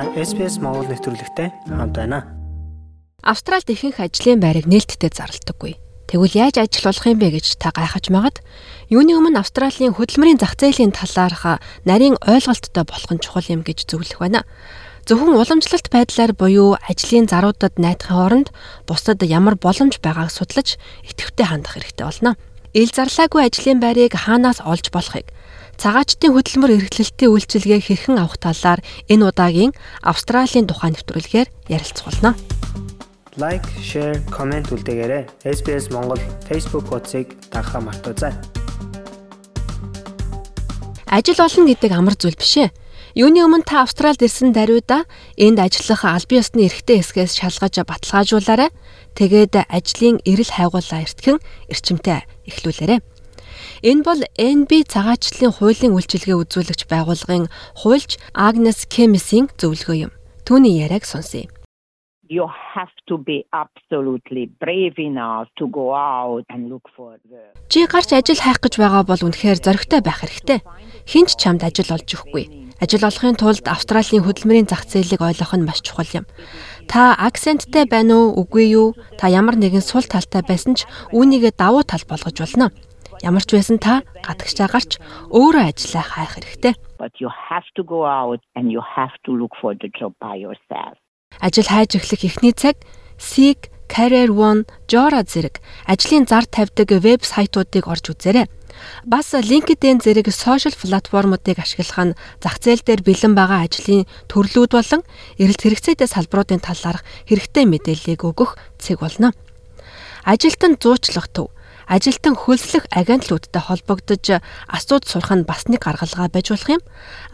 Та SPS Монгол нэвтрүүлэгтэй хамт байна. Австралид ихэнх ажлын байрыг нээлттэй зарлдаггүй. Тэгвэл яаж ажил болох юм бэ гэж та гайхаж магад юуны өмнө Австралийн хөдөлмөрийн зах зээлийн талаарх нарийн ойлголттой болох нь чухал юм гэж зөвлөх байна. Зөвхөн уламжлалт байдлаар буюу ажлын заруудад найдахын оронд бусдад ямар боломж байгааг судлаж идэвхтэй хандах хэрэгтэй болно. Ил зарлаагүй ажлын байрыг хаанаас олж болохыг Цагаачдын хөдөлмөр эрхлэлтийн үйлчилгээ хэрхэн авах талаар энэ удаагийн Австралийн тухай нэвтрүүлгээр ярилцуулна. Лайк, share, comment үлдээгээрэй. SBS Монгол Facebook хуудсыг дагахаа мартаоцай. Ажил олно гэдэг амар зүйл биш ээ. Юуны өмнө та Австралид ирсэн даруйда энд ажиллах аль бие усны эрхтэй хэсгээс шалгаж баталгаажуулаарай. Тэгээд ажлын эрэл хайгуулаа эртхэн эрчимтэй эхлүүлээрэй. Энэ бол NB цагаачлалын хуулийн үйлчилгээ үзүүлэгч байгууллагын хуульч Агнес Кемисийн зөвлөгөө юм. Түүний яриаг сонсъё you have to be absolutely brave enough to go out and look for work. Чи гарч ажил хайх гэж байгаа бол үнэхээр зоригтой байх хэрэгтэй. Хинч чамд ажил олж өгөхгүй. Ажил олохын тулд Австралийн хөдөлмөрийн зах зээлийг ойлгох нь маш чухал юм. Та акценттэй байна уу, үгүй юу? Та ямар нэгэн сул талтай байсан ч үүнийгээ давуу тал болгож болно. Ямар ч байсан та гадагшаа гарч өөрөө ажиллаа хайх хэрэгтэй. But you have to go out and you have to look for the job by yourself. Ажил хайж эхлэх эхний цаг Seek, Career One, Jora зэрэг ажлын зар тавьдаг веб сайтуудыг орж үзээрэй. Бас LinkedIn зэрэг сошиал платформуудыг ашиглах нь зах зээл дээр бэлэн байгаа ажлын төрлүүд болон эрэлт хэрэгцээтэй салбаруудын талаарх хэрэгтэй мэдээллийг өгөх цэг болно. Ажилтан зуучлах төв ажилтан хөлслөх агентлуудтай холбогдож асууд сурах нь бас нэг гаргалгаа байж болох юм.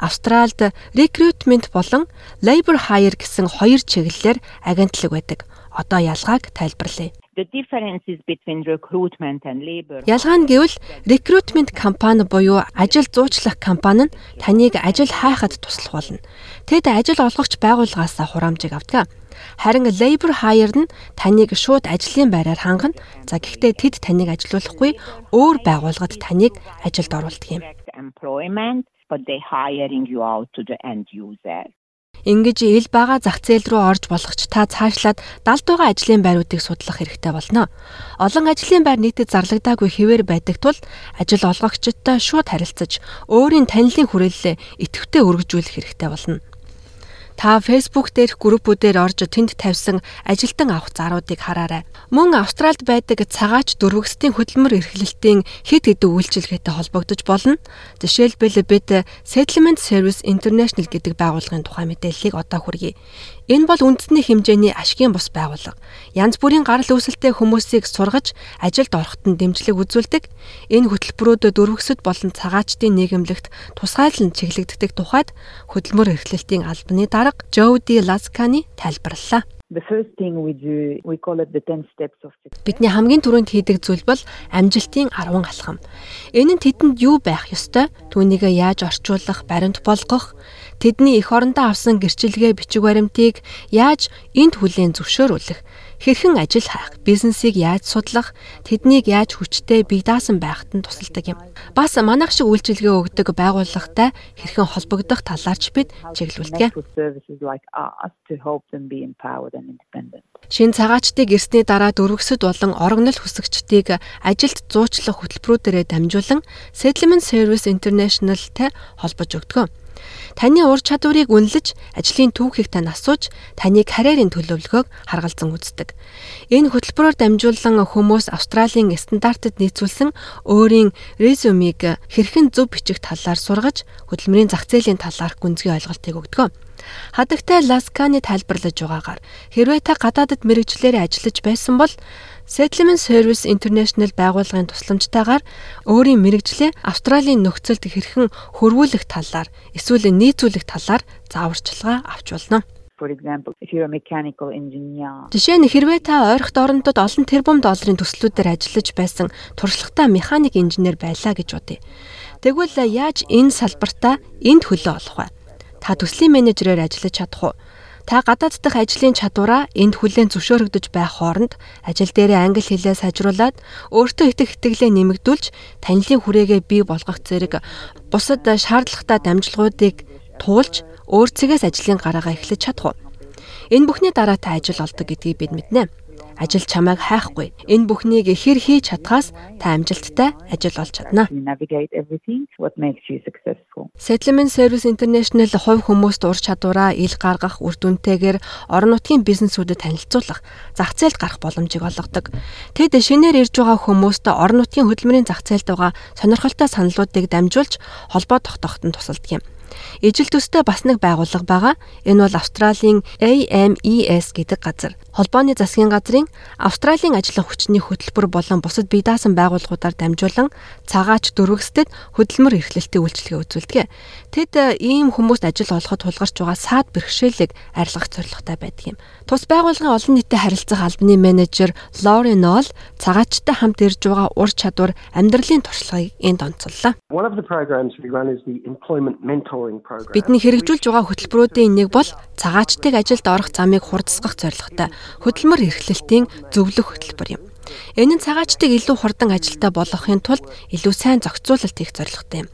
Австралид recruitment болон labor hire гэсэн хоёр чиглэлээр агентлаг байдаг. Одоо ялгааг тайлбарлая. The differences between recruitment and labor. Ялгаа нь гэвэл recruitment компани буюу ажил зуучлах компани нь таныг ажил хайхад туслах болно. Тэд ажил олгогч байгууллагаас хураамжийг авдаг. Харин labor hire нь таныг шууд ажлын байраар хангана. За гэхдээ тэд таныг ажилуулахгүй өөр байгууллагад таныг ажилд оруулдаг юм. but they hiring you out to the end user. Ингэж ил бага зах зээл рүү орж болгоч та цаашлаад далд байгаа ажлын байруудыг судлах хэрэгтэй болно. Олон ажлын байр нийтэд зарлагдаагүй хэвээр байдаг тул ажил олгогчдод шууд харилцаж өөрийн танилын хүрээлэлээ идэвхтэй өргөжүүлэх хэрэгтэй болно. Та Facebook дээрх группүүдээр орж тэнд тавьсан ажилтан авах заруудыг хараарай. Мөн Австралид байдаг цагаач дөрвөгсдийн хөдөлмөр эрхлэлтийн хэд хэдэн үйлчилгээтэй холбогдож болно. Жишээлбэл бид Settlement Service International гэдэг байгууллагын тухай мэдээллийг одоо хүргэе. Энэ бол үндэсний хэмжээний ашигын бус байгууллага. Янз бүрийн гарал үүсэлтэй хүмүүсийг сургаж ажилд ороход нь дэмжлэг үзүүлдэг. Энэ хөтөлбөрүүд дөрвөсөд болон цагаачдын нийгэмлэгт тусгайлан чиглэгддэг тухайд хөдөлмөр эрхлэлтийн албаны дарга Жоуди Ласканы тайлбарллаа. The first thing we do, we call it the 10 steps of success. Бидний хамгийн түрүүнд хийдэг зүйл бол амжилтын 10 алхам. Энэ нь тэдэнд юу байх ёстой? Түүнийг яаж орчуулах, баримт болгох, тэдний эх орондоо авсан гэрчилгээ бичиг баримтыг яаж энд хүлээн зөвшөөрүүлэх, хэрхэн ажил хайх, бизнесийг яаж судлах, тэднийг яаж хүчтэй бие даасан байхад нь тусалдаг юм. Бас манайх шиг үйлчилгээ өгдөг байгууллагатай хэрхэн холбогдох талаарч бид чиглүүлдэг. Шин цагаачдыг ирсний дараа дөрвөсөд болон орогнол хүсэгчдийг ажилд зуучлах хөтөлбөрүүдээрээ дамжуулан Settlement Service International-тай холбож өгдөг. Таны ур чадварыг үнэлж, ажлын түүхийг тань асууж, таны карьерийн төлөвлөгөөг харгалзан үздэг. Энэ хөтөлбөрөөр дамжуулан хүмүүс Австралийн стандартад нийцүүлсэн өөрийн резюмиг хэрхэн зөв бичих талаар сургаж, хөдөлмөрийн зах зээлийн талаарх гүнзгий ойлголтыг өгдөг. Хадагтай Ласканы тайлбарлаж байгаагаар хэрвээ та гадаадд мэрэгчлэрээ ажиллаж байсан бол Settlement Service International байгууллагын тусламжтайгаар өөрийн мэрэгжлээ Австралийн нөхцөлд хэрхэн хөрвүүлэх талаар эсвэл нийцүүлэх талаар зааварчилгаа авч болно. For example, if you're a mechanical engineer. Жишээ нь хэрвээ та ойрхот орнодод олон тэрбум долларын төслүүдээр ажиллаж байсан туршлагатай механик инженер байлаа гэж бодъё. Тэгвэл яаж энэ салбартаа энд хөлөө олох вэ? Та төслийн менежерээр ажиллаж чадах уу? Та гадаад дахь ажлын чадвараа энд хүлээн зөвшөөрөгдөж байх хооронд ажил дээрээ англи хэлээ сайжруулад өөртөө итгэх итгэлээ нэмэгдүүлж танилын хүрээгээ бий болгох зэрэг бусад шаардлагатай дамжлагуудыг туулж өөр цэгээс ажлын гараагаа эхлэж чадах уу? Энэ бүхний дараа та ажил олдог гэдгийг бид мэднэ. Ажил чамайг хайхгүй. Энэ бүхнийг хэр хийж чадхаас та амжилттай ажил олж чадна. Settlement Service International хувь хүмүүст ур чадвараа ил гаргах үр дүнтэйгээр орон нутгийн бизнесүүдэд танилцуулах, зах зээлд гарах боломжийг олгодог. Тэд шинээр ирж байгаа хүмүүст орон нутгийн хөдөлмөрийн зах зээлд байгаа сонирхолтой саналуудыг дамжуулж холбоо тогтооход нь тусалдаг юм. Ижил төстэй бас нэг байгууллага байгаа. Энэ бол Австралийн AMES гэдэг газар. Холбооны засгийн газрын Австралийн ажлын хүчний хөтөлбөр болон бусад бие даасан байгууллагуудаар дамжуулан цагаач дөрвөсдөд хөдөлмөр эрхлэлтийн үйлчилгээ үзүүлдэг. Тэд э, ийм хүмүүст ажил олоход тулгарч байгаа саад бэрхшээлийг арилгах зорилготой байдаг юм. Тус байгууллагын олон нийтэд харилцах албаны менежер Лори Нол цагаачтай хамт ирж байгаа ур чадвар амьдралын туршлагыг энд онцоллоо. Бидний хэрэгжүүлж байгаа хөтөлбөрүүдийн нэг бол цагаачтыг ажилд орох замыг хурдсгах зорилготой хөдөлмөр эрхлэлтийн зөвлөх хөтөлбөр юм. Энэ нь цагаачтыг илүү хурдан ажилдаа болгохын тулд илүү сайн зохицуулалт хийх зорилготой юм.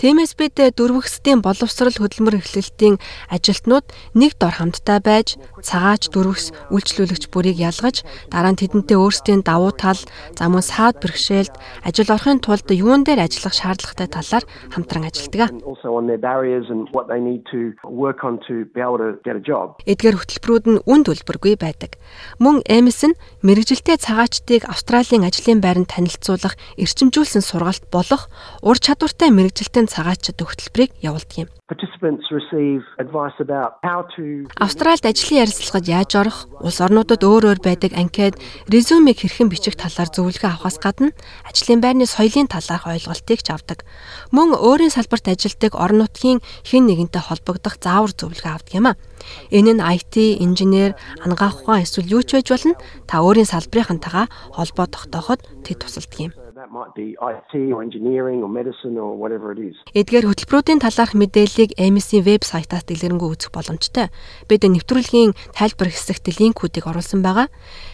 Тиймээс бид дөрвөгсдийн боловсрал хөдөлмөр эрхлэлтийн ажилтнууд нэг дор хамтдаа байж цагаач дөрвөгс үйлчлүүлэгч бүрийг ялгаж дараа нь тэдэнтэй өөрсдийн давуу тал, зам мөн саад бэрхшээлд ажил орохын тулд юун дээр ажиллах шаардлагатай талаар хамтран ажилладаг. Эдгээр хөтөлбөрүүд нь үнд үлбэргүй байдаг. Мөн Эмис нь мэрэгжилтэй цагаачдыг Австралийн ажлын байранд танилцуулах, эрчимжүүлсэн сургалт болох ур чадвартай мэрэгжилтийн цагаачд хөтөлбөрийг явуулдаг юм. Австралид ажлын ярилцлагад яаж орох, улс орнуудад өөр өөр байдаг анкет, резюмег хэрхэн бичих талаар зөвлөгөө авахаас гадна ажлын байрны соёлын талаарх ойлголтыг ч авдаг. Мөн өөрийн салбарт ажилтдаг орон нутгийн хэн нэгэнтэй холбогдох заавар зөвлөгөө авдаг юм а. Энэ нь IT, инженер, анагаах ухаан эсвэл юу ч байж болно. Та өөрийн салбарынхантайгаа холбоо тогтооход тэд тусалдаг юм. Эдгээр хөтөлбөрүүдийн талаарх мэдээллийг AMC веб сайтаас дэлгэрэнгүй үзэх боломжтой. Бид нэвтрүүлгийн тайлбар хэсэгт линкүүдийг оруулсан байгаа.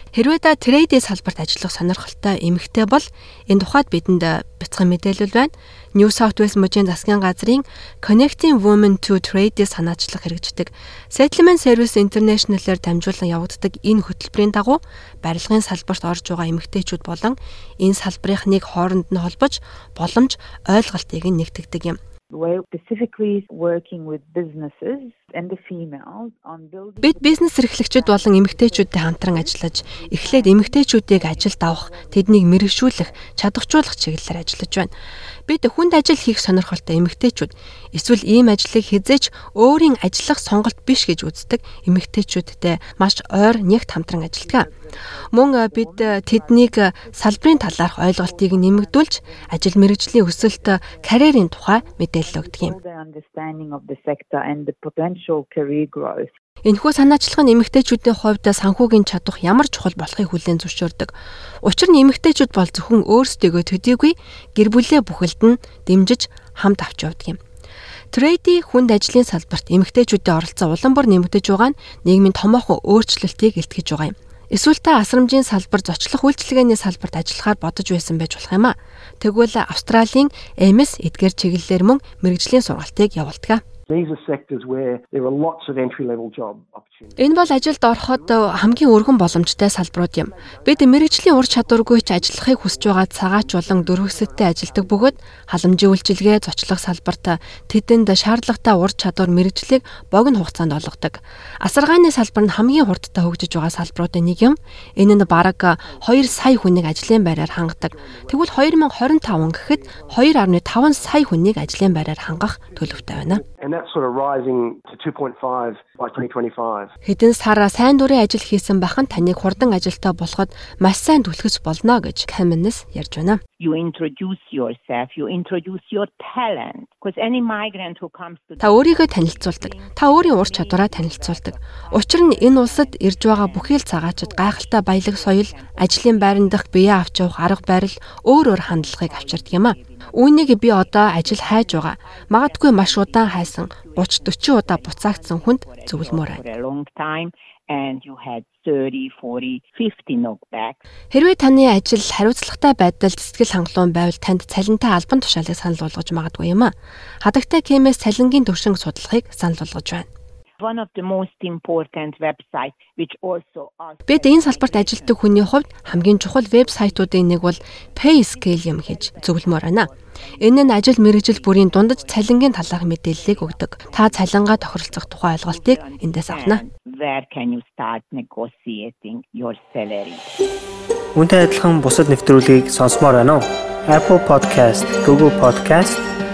Хэрвээ та трейдийн салбарт ажиллах сонирхолтой эмэгтэй бол энэ тухайд бидэнд бяцхан мэдээлэл байна. New South Wales мужийн засгийн газрын Connecting Women to Trade санаачлах хэрэгждэг Settlement Service International-аар дамжуулан явагддаг энэ хөтөлбөрийн дагуу барилгын салбарт орж байгаа эмэгтэйчүүд болон энэ салбарынхныг хооронд нь холбож боломж ойлголтыг нэгтгэдэг юм. We're specifically working with businesses and the females on building Бид бизнес эрхлэгчид болон эмэгтэйчүүдтэй хамтран ажиллаж эхлээд эмэгтэйчүүдийг ажилд авах, тэднийг мэрэгшүүлэх, чадваржуулах чиглэлээр ажиллаж байна. Бид хүнд ажил хийх сонирхолтой эмэгтэйчүүд эсвэл ийм ажлыг хизээч өөрийн ажиллах сонголт биш гэж үздэг эмэгтэйчүүдтэй маш ойр нэгт хамтран ажилладаг. Мөн бид тэднийг салбарын талаарх ойлголтыг нэмэгдүүлж ажил мэргэжлийн өсөлт карьерийн тухай мэдээлэл өгдөг юм. Энэхүү санаачлах нь эмэгтэйчүүдийн хувьд санхүүгийн чадвар ямар чухал болохыг хүлээн зөвшөөрдөг. Учир нь эмэгтэйчүүд бол зөвхөн өөрсдөө төдийгүй гэр бүлээ бүхэлд нь дэмжиж хамт авч явдаг юм. Трейди хүнд ажлын салбарт эмэгтэйчүүдийн оролцоо улам бүр нэмэгдэж байгаа нь нийгмийн томоохон өөрчлөлтийг илтгэж байгаа юм. Эсвэл та асрамжийн салбар зочлох үйлчилгээний салбарт ажиллахаар бодож байсан байж болох юм а. Тэгвэл Австралийн MS эдгээр чиглэлээр мөн мэрэгжлийн сургалтыг явуулдаг. These are sectors where there are lots of entry level job opportunities. Энэ бол ажилд ороход хамгийн өргөн боломжтой салбарууд юм. Бид мэрэгжлийн ур чадваргүй ч ажиллахыг хүсэж байгаа цагаач болон дөрвөсөттэй ажилдаг бөгөөд халамжийн үйлчилгээ зочлох салбарт тэдэнд шаардлагатай ур чадвар мэрэгжлийг богино хугацаанд олгодог. Асаргааны салбар нь хамгийн хурдтай хөгжиж байгаа салбаруудын нэг юм. Энэ нь бараг 2 сая хүнийг ажлын байраар хангадаг. Тэгвэл 2025 гэхэд 2.5 сая хүнийг ажлын байраар хангах төлөвтэй байна that's sort of rising to 2.5 by 2025. Хэдэн сар сайн дурын ажил хийсэн бахан таныг хурдан ажилтаа болоход маш сайн түлхэж болно гэж Каменес ярьж байна. You introduce yourself, you introduce your talent because any migrant who comes to Та өөрийгөө танилцуулдаг. Та өөрийн ур чадвараа танилцуулдаг. Учир нь энэ улсад ирж байгаа бүхий л цагаачд гайхалтай баялаг соёл, ажлын байран дах бие авч явах арга барил өөр өөр хандлагыг авчирдаг юм а. Үүнийг би одоо ажил хайж байгаа. Магадгүй маш удаан хайсан 30 40 удаа буцаагдсан хүнд зөвлөмөр байна and you had 30 40 50 knockback. Хэрвээ таны ажил хариуцлагатай байдалд сэтгэл хангалуун байвал танд цалинтай албан тушаалыг санал болгож магадгүй юм а. Хадагтай кемээс цалингийн төвшинг судалгааг санал болгож байна one of the most important websites which also Бид энэ салбарт ажилладаг хүний хувьд хамгийн чухал вебсайтуудын нэг бол PayScale юм гэж зөвлөмөр байна. Энэ нь ажил мэргэжил бүрийн дундаж цалингийн талаарх мэдээллийг өгдөг. Та цалингаа тохиролцох тухай ойлголтыг эндээс авна. Where can you start negotiating your salary? Үүнтэй адилхан бусад нэвтрүүлгийг сонсомоор байна уу? Apple Podcast, Google Podcast